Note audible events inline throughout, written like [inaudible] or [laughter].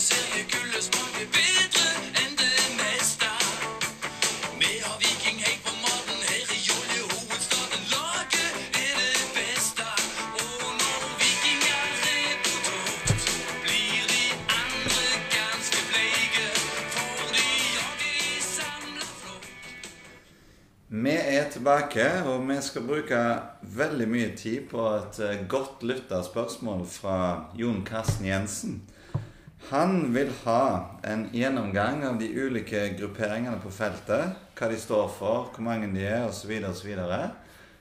seriekullet smaker bedre enn det meste. Vi har Viking på maten her i oljehovedstaden. Laget er det beste. Og når Vikinger er på blir de andre ganske bleike. For de jager samla flokk. Vi er tilbake, og vi skal bruke veldig mye tid på et eh, godt lytta spørsmål fra Jon Karsten Jensen. Han vil ha en gjennomgang av de ulike grupperingene på feltet. Hva de står for, hvor mange de er, osv. osv.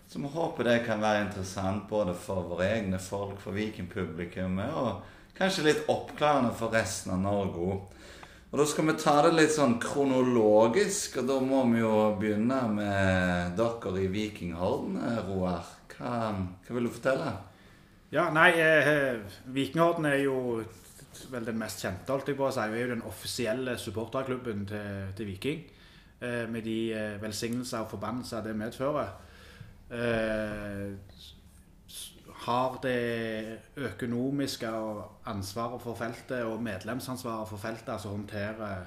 Så vi håper det kan være interessant både for våre egne folk, for Vikingpublikummet, og kanskje litt oppklarende for resten av Norge. Og Da skal vi ta det litt sånn kronologisk, og da må vi jo begynne med dere i Vikinghorden, Roar. Hva, hva vil du fortelle? Ja, nei, eh, Vikinghorden er jo vel den mest kjente, holdt jeg på å si. Er jo den offisielle supporterklubben til, til Viking. Eh, med de eh, velsignelser og forbannelser det medfører. Eh, har det økonomiske og ansvaret for feltet og medlemsansvaret for feltet, altså håndterer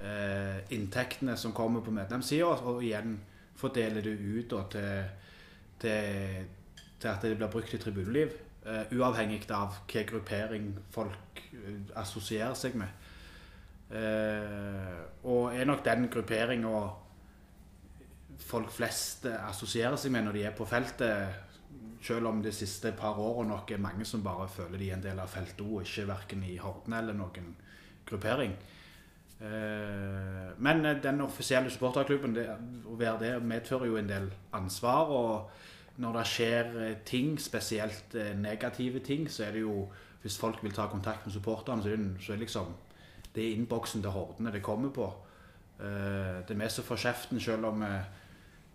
eh, inntektene som kommer på medlemssida, og igjen fordeler det ut da, til, til, til at det blir brukt i tribuneliv. Eh, uavhengig av hvilken gruppering folk uh, assosierer seg med. Uh, og er nok den grupperinga folk flest assosierer seg med når de er på feltet, selv om de siste par årene nok er mange som bare føler de er en del av feltet òg, ikke verken i Horden eller noen gruppering. Men den offisielle supporterklubben, det, å være det medfører jo en del ansvar. Og når det skjer eh, ting, spesielt eh, negative ting, så er det jo Hvis folk vil ta kontakt med supporterne, så er det, liksom Det er innboksen til Hordene det kommer på. Eh, Det er vi som får kjeften, selv om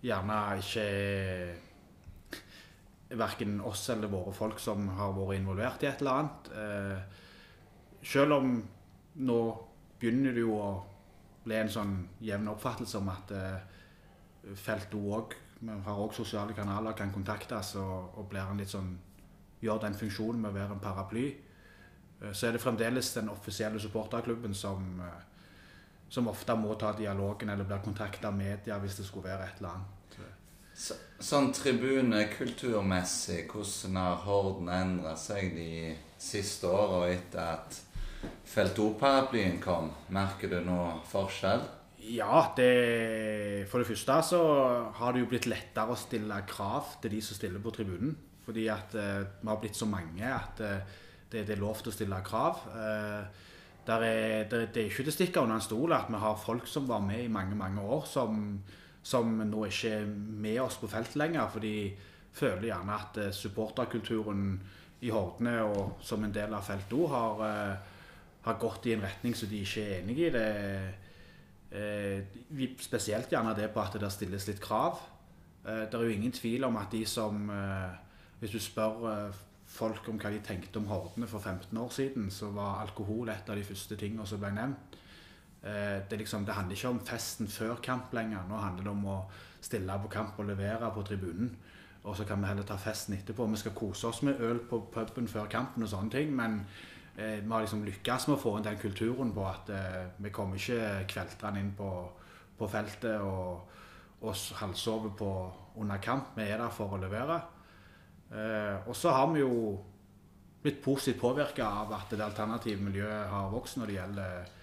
gjerne ikke er verken oss eller våre folk som har vært involvert i et eller annet. Selv om nå begynner det jo å bli en sånn jevn oppfattelse om at eh, felt Òg har òg sosiale kanaler, kan kontaktes og, og blir en litt sånn gjør den funksjonen med å være en paraply. Eh, Så er det fremdeles den offisielle supporterklubben som, eh, som ofte må ta dialogen eller blir kontakta av media hvis det skulle være et eller annet. Så, sånn tribunekulturmessig, hvordan har Horden endra seg de siste åra etter at Felt O-paraplyen kom? Merker du noe forskjell? Ja, det, for det første så har det jo blitt lettere å stille krav til de som stiller på tribunen. Fordi at eh, vi har blitt så mange at eh, det, det er lov til å stille krav. Eh, er, det, det er ikke til å stikke under en stol at vi har folk som var med i mange mange år, som, som nå ikke er med oss på felt lenger. For de føler gjerne at eh, supporterkulturen i Hordene og som en del av feltet òg har, eh, har gått i en retning som de ikke er enig i. det Eh, spesielt gjerne det på at det stilles litt krav. Eh, det er jo ingen tvil om at de som eh, Hvis du spør eh, folk om hva de tenkte om Hordene for 15 år siden, så var alkohol et av de første tingene som ble nevnt. Det, liksom, det handler ikke om festen før kamp lenger. Nå handler det om å stille på kamp og levere på tribunen. Og så kan vi heller ta festen etterpå. Vi skal kose oss med øl på puben før kampen og sånne ting. Men vi har liksom lykkes med å få inn den kulturen på at eh, vi kommer ikke kveltrende inn på, på feltet og, og halvsover under kamp. Vi er der for å levere. Eh, og så har vi jo blitt positivt påvirka av at det alternative miljøet har vokst når det gjelder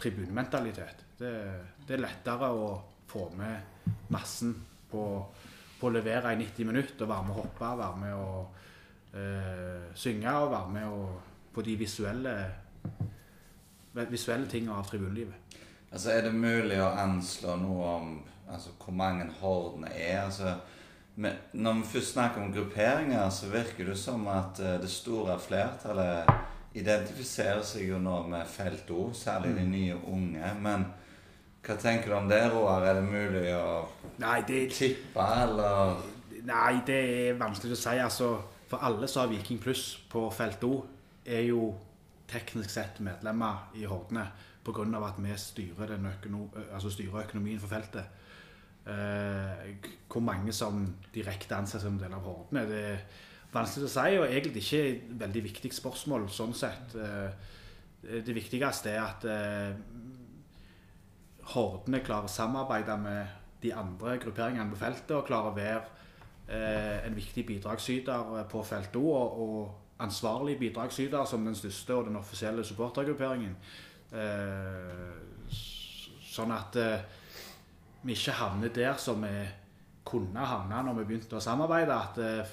tribunmentalitet. Det, det er lettere å få med massen på, på å levere i 90 minutter og være med å hoppe, være med å eh, synge og være med å, på de visuelle, visuelle tingene av tribunelivet. Altså, Er det mulig å anslå noe om altså, hvor mange hordene er? Altså, men når vi først snakker om grupperinger, så virker det som at eh, det store flertallet identifiserer seg jo nå med Felt O, særlig de nye unge. Men hva tenker du om det, Roar? Er det mulig å Nei, det, tippe, eller Nei, det er vanskelig å si. Altså, for alle så har Viking Pluss på felt O, er jo teknisk sett medlemmer i Hordene pga. at vi styrer, økono altså styrer økonomien for feltet. Eh, hvor mange som direkte anses som del av Hordene, det er vanskelig å si, og egentlig ikke et veldig viktig spørsmål sånn sett. Eh, det viktigste er at eh, hordene klarer å samarbeide med de andre grupperingene på feltet og klarer å være eh, en viktig bidragsyter på feltet òg, og, og ansvarlig bidragsyter som den største og den offisielle supportergrupperingen. Eh, sånn at eh, vi ikke havner der som vi kunne havne når vi begynte å samarbeide. At eh,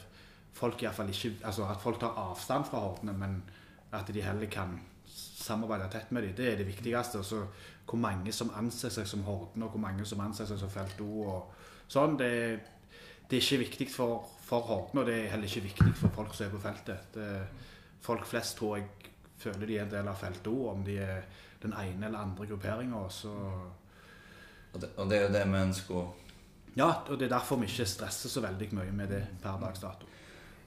folk i fall ikke, altså at folk tar avstand fra hordene, men at de heller kan samarbeide tett med dem. Det er det viktigste. Og hvor mange som anser seg som hordene, og hvor mange som anser seg som felt O. og sånn, det, det er ikke viktig for, for Horten, og det er heller ikke viktig for folk som er på feltet. Det, folk flest tror jeg føler de er en del av feltet òg, om de er den ene eller andre grupperinga. Så Og det, og det er jo det vi ønsker òg. ja, og det er derfor vi ikke stresser så veldig mye med det per dags dato.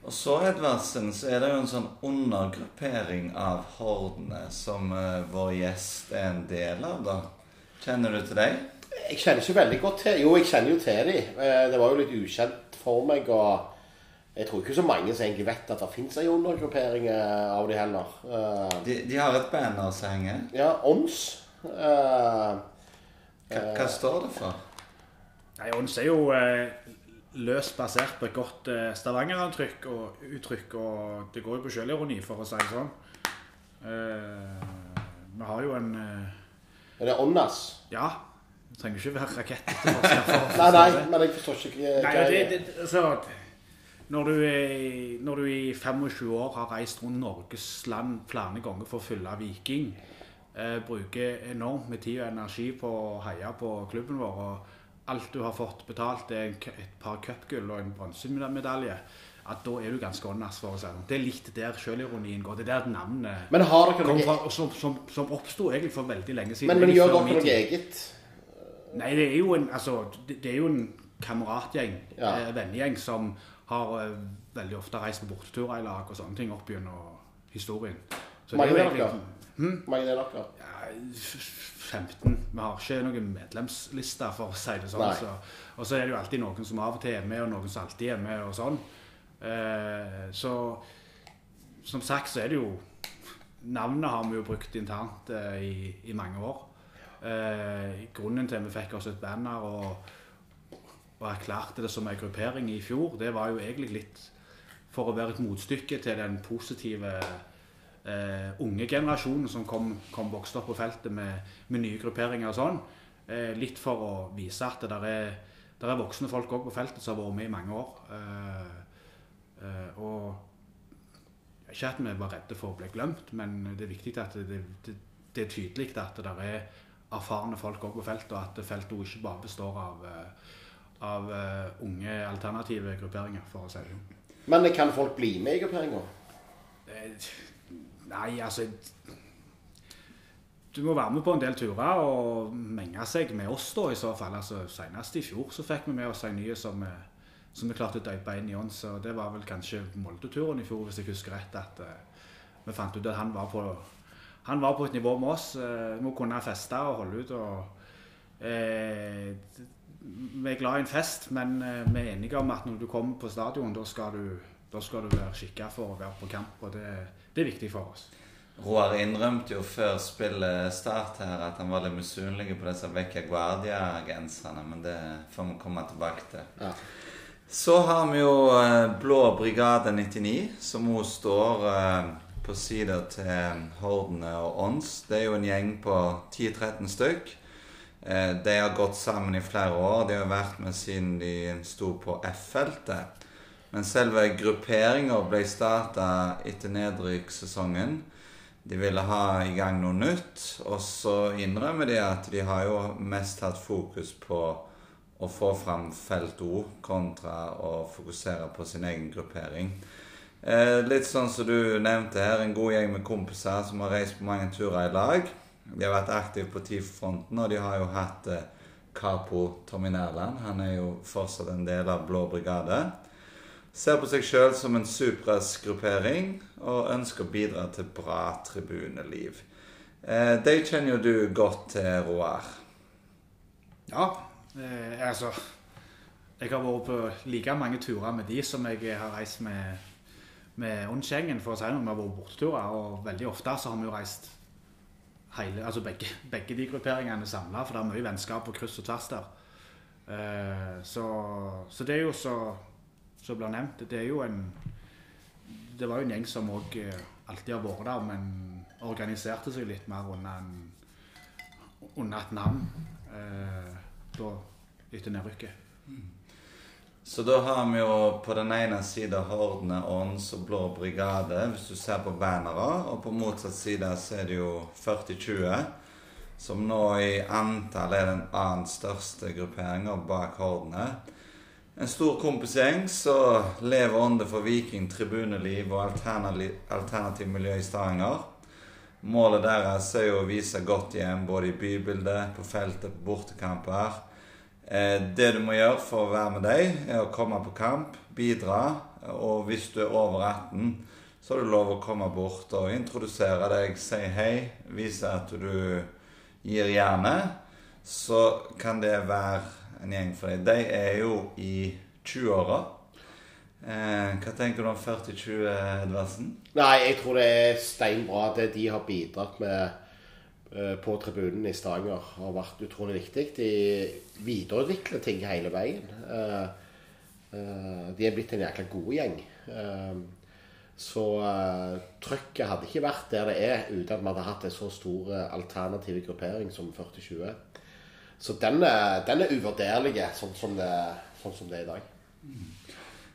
Og så, Edvardsen, så er det jo en sånn undergruppering av hordene som uh, vår gjest er en del av, da. Kjenner du til deg? Jeg kjenner ikke veldig godt til Jo, jeg kjenner jo til dem. Eh, Det var jo litt ukjent for meg. Og jeg tror ikke så mange som egentlig vet at det fins ei undergruppering eh, av de heller. Eh, De, de har et banner som henger. Ja, ONS. Uh, Hva, hva står det for? Nei, Ons er jo uh, løst basert på et godt uh, Stavanger-uttrykk, og, uttrykk, og det går jo på sjølironi, for å si det sånn. Eh, vi har jo en Er det ONAS? Ja, det trenger ikke være rakett. for [laughs] Nei, nei, men jeg forstår ikke hva det, det, altså, når, du er, når du i 25 år har reist rundt Norges land flere ganger for å fylle Viking, eh, bruker enormt med tid og energi på å heie på klubben vår, og alt du har fått betalt er et par cupgull og en bronsemedalje, at da er du ganske åndas, for å si det. sånn. Det er litt der sjølironien går. Det er der navnet Men har dere kom fra, som, som, som oppsto egentlig for veldig lenge siden. Men, men gjør dere noe eget? Nei, det er jo en, altså, det, det er jo en kameratgjeng, Ja. eh, vennegjeng, som har uh, veldig ofte reist på borteturer i lag og sånne ting opp gjennom historien. Så Mange er er dere? egentlig mange er dere? ja, 15. Vi har ikke noen medlemsliste, for å si det sånn. Så, og så er det jo alltid noen som av og til er med, og noen som alltid er med, og sånn. Uh, så som sagt så er det jo Navnet har vi jo brukt internt uh, i, i mange år. Uh, grunnen til at vi fikk oss et banner og, og erklærte det som en gruppering i fjor, det var jo egentlig litt for å være et motstykke til den positive eh, unge generasjonen som kom, kom vokste opp på feltet med, med nye grupperinger og sånn. Eh, litt for å vise at det er, der er voksne folk også på feltet som har vært med i mange år. Eh, eh, og ikke at vi var redde for å bli glemt, men det er viktig at det, det, det er tydelig at det er erfarne folk også på feltet, og at feltet ikke bare består av, eh, av eh, unge alternative grupperinger, for å si det sånn. Men kan folk bli med i grupperinga? Eh, Nei, altså Du må være med på en del turer og menge seg med oss, da, i så fall. Altså, Senest i fjor så fikk vi med oss en ny som, eh, som vi klarte å døpe inn i ånd. Så det var vel kanskje Molde-turen i fjor, hvis jeg husker rett, at uh, vi fant ut at han var på han var på et nivå med oss. Vi kunne feste og holde ut. og eh, Vi er glad i en fest, men eh, vi er enige om at når du kommer på stadion, da skal du, da skal du være skikka for å være på kamp. og det, det er viktig for oss. Roar innrømte jo før spillet start her at han var litt misunnelig på disse Vecchia Guardia-genserne, men det får vi komme tilbake til. Ja. Så har vi jo eh, Blå brigade 99, som òg står eh, på sida til Hordene og Åns. Det er jo en gjeng på 10-13 stykk. Eh, de har gått sammen i flere år. De har vært med siden de sto på F-feltet. Men selve grupperinga ble starta etter nedrykkssesongen. De ville ha i gang noe nytt, og så innrømmer de at de har jo mest hatt fokus på å få fram felt O kontra å fokusere på sin egen gruppering. Eh, litt sånn som du nevnte her, en god gjeng med kompiser som har reist på mange turer i lag. De har vært aktive på TIF-fronten, og de har jo hatt eh, Capo Tommy Nærland. Han er jo fortsatt en del av Blå brigade. Ser på seg sjøl som en suprasgruppering og ønsker å bidra til bra tribuneliv. Eh, de kjenner jo du godt til, Roar. Ja, eh, altså Jeg har vært på like mange turer med de som jeg har reist med, med Åndsgjengen, for å si noe. Vi har vært borteturer, og veldig ofte så har vi jo reist hele, altså begge, begge de grupperingene samla, for det er mye vennskap på kryss og tvers der. Eh, så, så det er jo så som blir nevnt, det er jo en Det var jo en gjeng som òg alltid har vært der, men organiserte seg litt mer under, en, under et navn eh, da, etter nedrykket. Så da har vi jo på den ene sida Hordene Ånds og Blå brigade, hvis du ser på bannere. Og på motsatt side så er det jo 4020, som nå i antall er den annen største grupperinga bak Hordene. En stor kompisgjeng som lever ånde for Viking, tribuneliv og alternativ miljø i Stavanger. Målet deres er jo å vise godt hjem både i bybildet, på feltet, på bortekamper. Eh, det du må gjøre for å være med deg, er å komme på kamp, bidra. Og hvis du er over 18, så har du lov å komme bort og introdusere deg, si hei, vise at du gir jernet. Så kan det være en gjeng for deg. De er jo i 20-åra. Eh, hva tenker du om 40-20, Edvardsen? Nei, jeg tror det er steinbra. Det de har bidratt med på tribunen i Stavanger, har vært utrolig viktig. De videreutvikler ting hele veien. Eh, eh, De er blitt en jækla god gjeng. Eh, Så eh, trøkket hadde ikke vært der det er uten at vi hadde hatt en så stor eh, alternativ gruppering som 4020. Så den er, den er uvurderlig sånn sånn som det er i dag.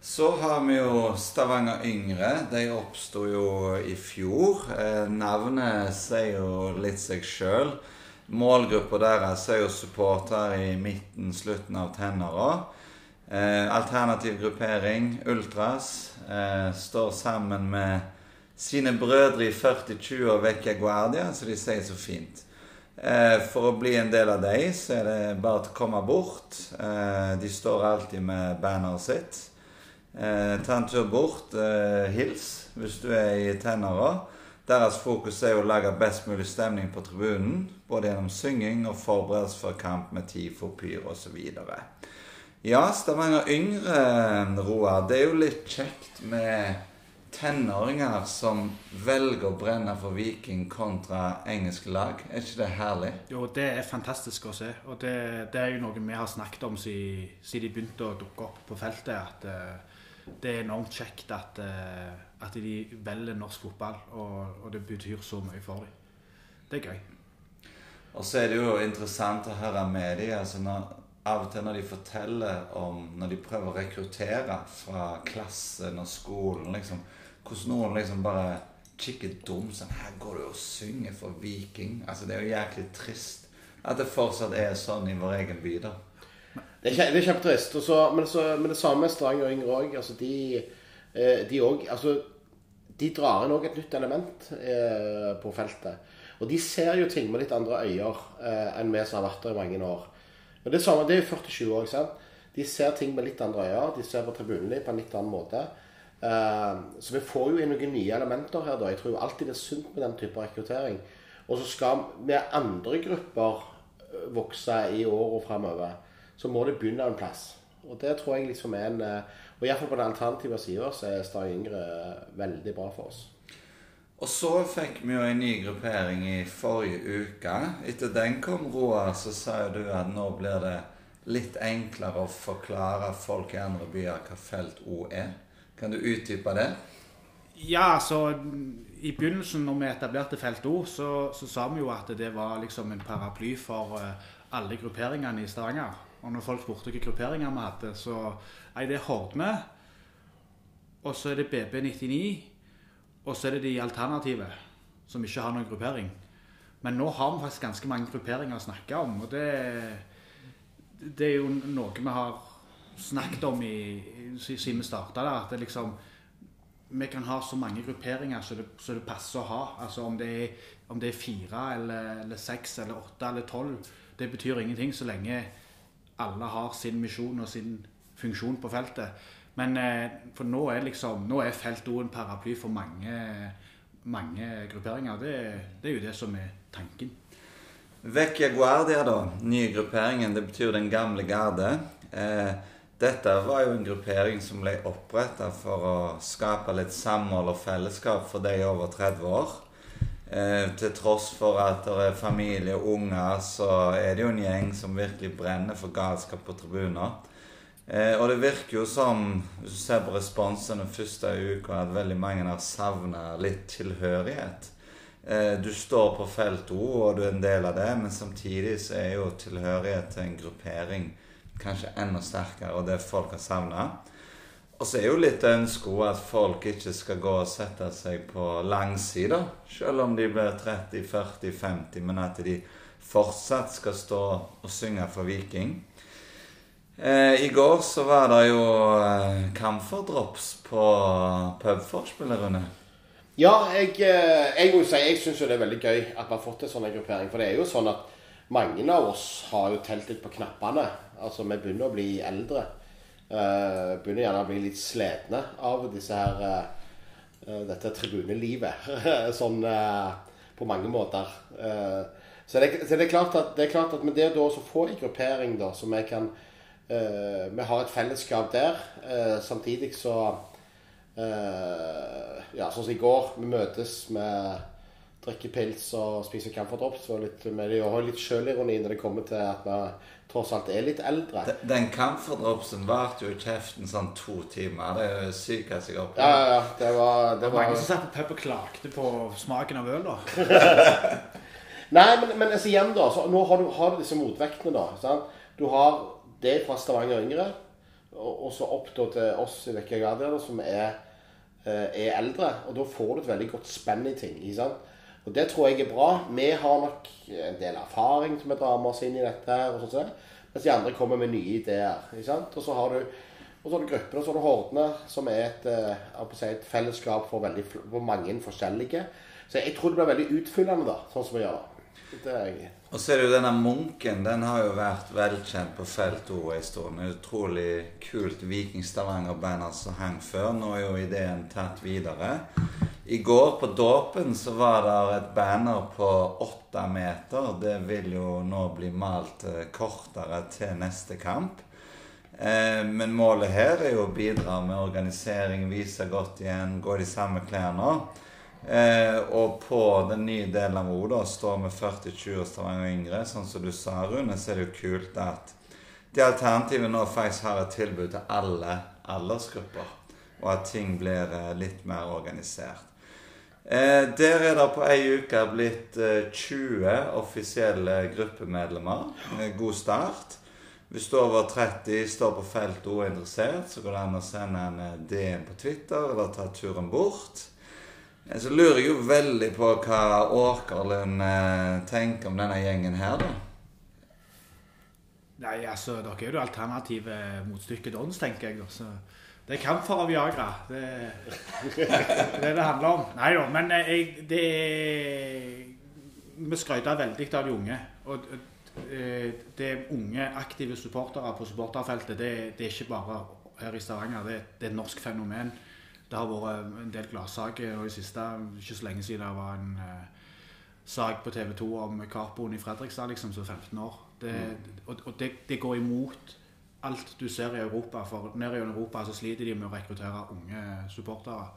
Så har vi jo Stavanger Yngre. De oppsto jo i fjor. Eh, navnet sier jo litt seg sjøl. Målgruppa deres er jo supportere i midten, slutten av tenåra. Eh, alternativ gruppering, Ultras, eh, står sammen med sine brødre i 40-20 og Vecchia Guardia, så de sier så fint. For å bli en del av dem, så er det bare å komme bort. De står alltid med banneret sitt. Eh, ta en tur bort. Eh, hils hvis du er i tenåra. Deres fokus er å lage best mulig stemning på tribunen. Både gjennom synging og forberedelse for kamp med TIFO, pyr osv. Ja, Stavanger Yngre, Roar. Det er jo litt kjekt med tenåringer som velger å brenne for Viking kontra engelske lag. Er ikke det herlig? Jo, det er fantastisk å se. Og det, det er jo noe vi har snakket om siden, siden de begynte å dukke opp på feltet. At eh, det er enormt kjekt at, eh, at de velger norsk fotball, og, og det betyr så mye for dem. Det er gøy. Og så er det jo interessant å høre med dem. Altså av og til når de forteller om Når de prøver å rekruttere fra klassen og skolen, liksom, hvordan noen liksom bare kikker dum sånn Her går du og synger for Viking. Altså Det er jo jæklig trist at det fortsatt er sånn i vår egen by, da. Det er, det er kjempetrist. Men, men det samme med og Yngre òg. Altså, de, eh, de, altså, de drar inn òg et nytt element eh, på feltet. Og de ser jo ting med litt andre øyne eh, enn vi som har vært der i mange år. Og Det samme, det er jo 40-20 år. sant? De ser ting med litt andre øyne. De ser på tribunene på en litt annen måte. Eh, så vi får jo inn noen nye elementer her. da. Jeg tror alltid det er sunt med den type rekruttering. Og så skal vi andre grupper vokse i åra framover, så må det begynne en plass. Og det tror jeg liksom er en eh, Og iallfall på den alternative sida så er Stad Yngre eh, veldig bra for oss. Og så fikk vi jo en ny gruppering i forrige uke. Etter den kom Roar, så sa jo du at nå blir det litt enklere å forklare folk i andre byer hva Felt O er. Kan du utdype det? Ja, altså I begynnelsen, når vi etablerte Felt O, så, så sa vi jo at det var liksom en paraply for eh, alle grupperingene i Stavanger. Og når folk spurte hvilke grupperinger vi hadde, så Nei, det er Hordme. Og så er det BB99. Og så er det de alternative, som ikke har noen gruppering. Men nå har vi faktisk ganske mange grupperinger å snakke om, og det, det er jo noe vi har snakket om siden vi starta der. At det liksom vi kan ha så mange grupperinger som det, så det passer å ha. Altså om det er, om det er fire eller, eller seks eller åtte eller tolv, det betyr ingenting så lenge alle har sin misjon og sin funksjon på feltet. Men eh, for nå er liksom, er feltet en paraply for mange, mange grupperinger. Det, det er jo det som er tanken. Vecchia Guardia, da. Nye grupperingen. Det betyr den gamle garde. Eh, dette var jo en gruppering som ble oppretta for å skape litt samhold og fellesskap for de over 30 år. Eh, til tross for at det er familie og unger, så er det jo en gjeng som virkelig brenner for galskap på tribuner. Eh, og det virker jo som, hvis du ser på responsen den første uka, at veldig mange har savna litt tilhørighet. Eh, du står på felt O, og du er en del av det, men samtidig så er jo tilhørighet til en gruppering kanskje enda sterkere, og det folk har savna. Og så er jo litt ønsket at folk ikke skal gå og sette seg på langsida, selv om de blir 30, 40, 50, men at de fortsatt skal stå og synge for Viking. Eh, I går så var det jo eh, på pubforspillet, Rune. Ja, jeg, eh, jeg må jo si jeg syns det er veldig gøy at vi har fått en sånn gruppering. For det er jo sånn at mange av oss har jo telt litt på knappene. Altså, vi begynner å bli eldre. Uh, begynner gjerne å bli litt slitne av disse her uh, dette tribunelivet. [laughs] sånn uh, på mange måter. så, det, så det, er klart at, det er klart at med det så få en gruppering da, så vi kan Vi har et fellesskap der. samtidig så Ja, sånn som i går. Vi møtes med drikker pils og spiser camphordrops Og litt, vi har litt sjølironi når det kommer til at vi tross alt er litt eldre. Den, den camferdropsen varte jo i kjeften sånn to timer. Det er jo at jeg har opplevd. Ja, ja. Det var, det Det var mange som satt på pub og klagde på smaken av øl, da. [laughs] Nei, men, men altså igjen, da. Så nå har du, har du disse motvektene, da. Sant? Du har det fra Stavanger Yngre, og, og så opp da til oss i Vekka som er, eh, er eldre. Og da får du et veldig godt spenn i ting. ikke sant? Og det tror jeg er bra. Vi har nok en del erfaring som vi drar med oss inn i dette. og sånn, Mens de andre kommer med nye ideer. ikke sant? Og så har du og så har du gruppene, og så har du Hordene, som er et, eh, et fellesskap for, veldig, for mange forskjellige. Så jeg tror det blir veldig utfyllende, da, sånn som vi gjør. Og så er det jo denne munken. Den har jo vært velkjent på felt O en stund. Utrolig kult Viking Stavanger-band som hang før. Nå er jo ideen tatt videre. I går på dåpen så var det et banner på åtte meter. Det vil jo nå bli malt eh, kortere til neste kamp. Eh, men målet her er jo å bidra med organisering, vise godt igjen, gå de samme klærne. Eh, og på den nye delen av O da står med 40-20 Stavanger yngre. Sånn som du sa, Rune, så er det jo kult at de alternativene nå faktisk har et tilbud til alle aldersgrupper. Og at ting blir litt mer organisert. Eh, der er det på ei uke blitt eh, 20 offisielle gruppemedlemmer. Eh, god start. Hvis du er over 30 står på feltet og så går det an å sende en eh, DM på Twitter eller ta turen bort. Eh, Så lurer jeg jo veldig på hva Åkerlund eh, tenker om denne gjengen her, da. Nei, altså, dere er jo det alternative motstykket Dons, tenker jeg. da, så Det er kamp for Viagra. Det det er det det handler om. Nei da, men eh, jeg, det er Vi skryter veldig av de unge. Og eh, det er unge, aktive supportere på supporterfeltet. Det, det er ikke bare her i Stavanger. Det, det er et norsk fenomen. Det har vært en del gladsaker og i siste, ikke så lenge siden det var en uh, sak på TV 2 om Capoen i Fredrikstad liksom, som 15 år. Det, Og, og det, det går imot alt du ser i Europa. For nede i Europa så sliter de med å rekruttere unge supportere.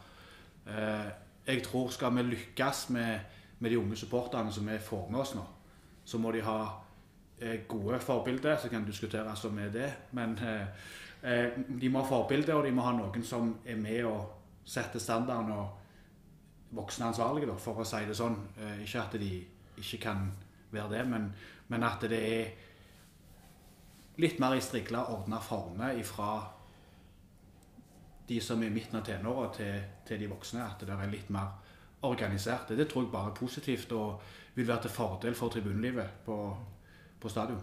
Eh, jeg tror skal vi lykkes med, med de unge supporterne som vi får med oss nå, så må de ha eh, gode forbilder. Så kan diskuteres om er det. Men eh, de må ha forbilder, og de må ha noen som er med og setter standarden og voksne ansvarlige, for å si det sånn. Ikke at de ikke kan være det, men, men at det er litt mer i strigla, ordna former ifra de som er i midten av tenåra, til, til de voksne. At det er litt mer organisert. Det tror jeg bare er positivt og vil være til fordel for tribunelivet på, på stadion.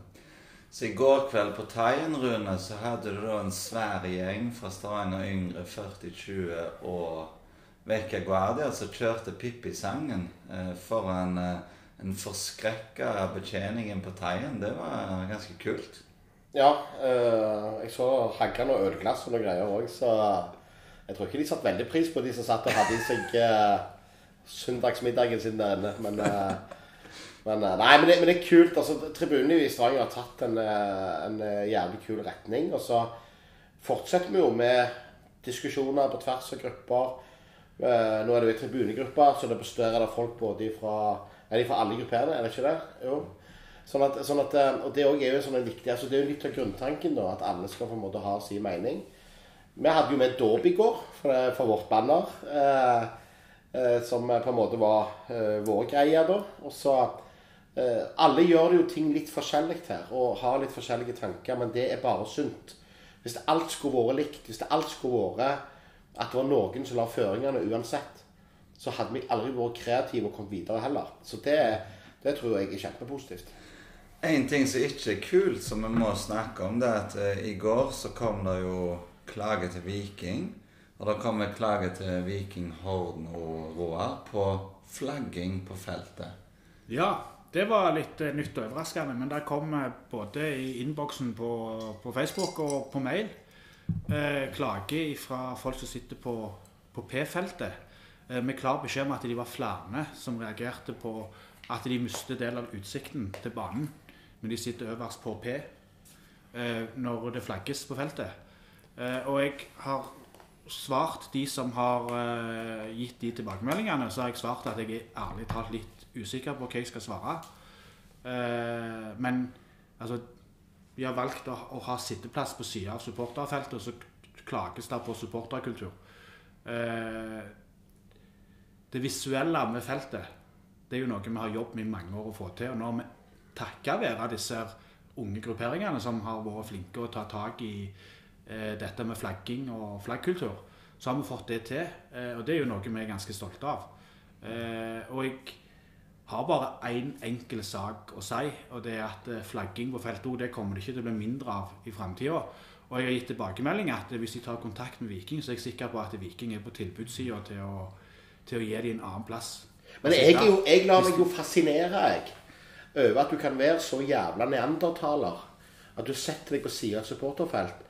Så i går kveld på Taien, Rune, så hadde du da en svær gjeng fra Stavanger Yngre 40-20 og Vecchia Guardia som kjørte Pippi-sangen eh, foran eh, en forskrekka betjeningen på Taien. Det var ganske kult. Ja, Øh, jeg så hagla og ølglass og noe greier òg, så jeg tror ikke de satte veldig pris på de som satt og hadde i seg eh, søndagsmiddagen sin der inne. Men, eh, men, eh, nei, men, det, men det er kult. altså Tribunen i Stavanger har tatt en, en jævlig kul retning. Og så fortsetter vi jo med diskusjoner på tvers av grupper. Nå er det jo i tribunegrupper, så det består av folk både fra Er de fra alle grupperene, er det ikke det? Jo. Sånn at, sånn at, eh, og det er jo sånn viktig altså Det er jo litt av grunntanken, da, at alle skal på en måte ha sin mening. Vi hadde jo med dåp i går for vårt banner, eh, eh, som på en måte var eh, vår greie. da. Og så eh, Alle gjør jo ting litt forskjellig her, og har litt forskjellige tanker, men det er bare sunt. Hvis det alt skulle vært likt, hvis det alt skulle vært at det var noen som la føringene uansett, så hadde vi aldri vært kreative og kommet videre heller. Så det, det tror jeg er kjempepositivt. En ting som ikke er kult, som vi må snakke om, det er at eh, i går så kom det jo klage til Viking. Og det kom en klage til Viking Horden og Roar på flagging på feltet. Ja, det var litt eh, nytt og overraskende, men det kom eh, både i innboksen på, på Facebook og på mail eh, klage fra folk som sitter på, på P-feltet, eh, med klar beskjed om at de var flere som reagerte på at de mistet del av utsikten til banen når de sitter øverst på P eh, når det flagges på feltet. Eh, og jeg har svart de som har eh, gitt de tilbakemeldingene, så har jeg svart at jeg er ærlig talt litt usikker på hva jeg skal svare. Men altså Vi har valgt å, å ha sitteplass på sida av supporterfeltet, og så klages det på supporterkultur. Eh, det visuelle med feltet det er jo noe vi har jobbet med i mange år å få til. Og nå har vi takket være disse unge grupperingene som har vært flinke å ta tak i eh, dette med flagging og flaggkultur, så har vi fått det til. Eh, og det er jo noe vi er ganske stolte av. Eh, og jeg har bare én en enkel sak å si, og det er at eh, flagging på feltet også, det kommer det ikke til å bli mindre av i framtida. Og jeg har gitt tilbakemelding at hvis de tar kontakt med Viking, så er jeg sikker på at Viking er på tilbudssida til, til å gi dem en annen plass. Men jeg, jeg lar meg jo fascinere jeg, over at du kan være så jævla neandertaler at du setter deg på siden av et supporterfelt.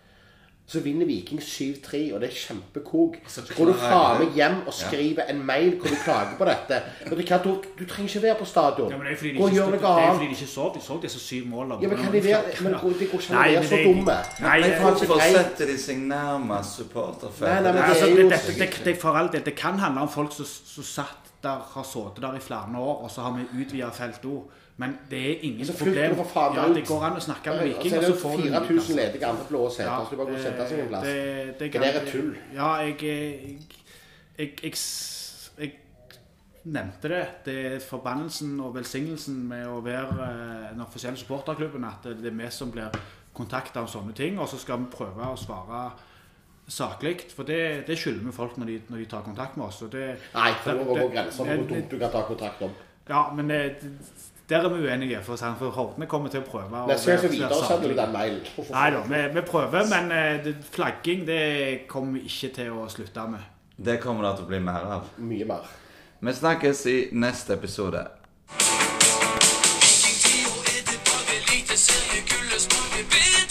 Så vinner Viking 7-3, og det er kjempekok. Så Så går du faen meg hjem og skriver en mail hvor du klager på dette. Du du, du trenger ikke være på stadion. Ja, men det er fordi de Gå og ikke, det er fordi de ikke de så disse syv målene. Ja, men kan de være Men det går ikke an å Nei, men så det- dumme. Nei, nei, Hvorfor setter de seg nærmest supporterfeltet? Altså, er for all del, det kan handle om folk som, som satt der, har sittet der i flere år, og så har vi utvida feltet òg. Men det er ingen altså, problem. Ja, det går an å snakke med Viking, så og så får du en ny 4000 ledige andre blå seter, så du bare går og setter seg en plass. Det, det, Det der er tull. Ja, jeg, jeg, jeg, jeg, jeg nevnte det. Det er forbannelsen og velsignelsen med å være eh, den offisielle supporterklubben at det er vi som blir kontakta om sånne ting, og så skal vi prøve å svare saklig. For det, det skylder vi folk når de, når de tar kontakt med oss. Det, Nei, for nå går det- grenser det- hvor dumt du kan ta kontakt om. Ja, men det, der er vi uenige, for, å for Hordene kommer til å prøve Neste gang så videresender du den mailen. Nei da, vi, vi prøver, men eh, flagging det kommer vi ikke til å slutte med. Det kommer det til å bli mer av. Mye mer. Vi snakkes i neste episode. Vikingtida er tilbake, eliteseriekullet smaker bedre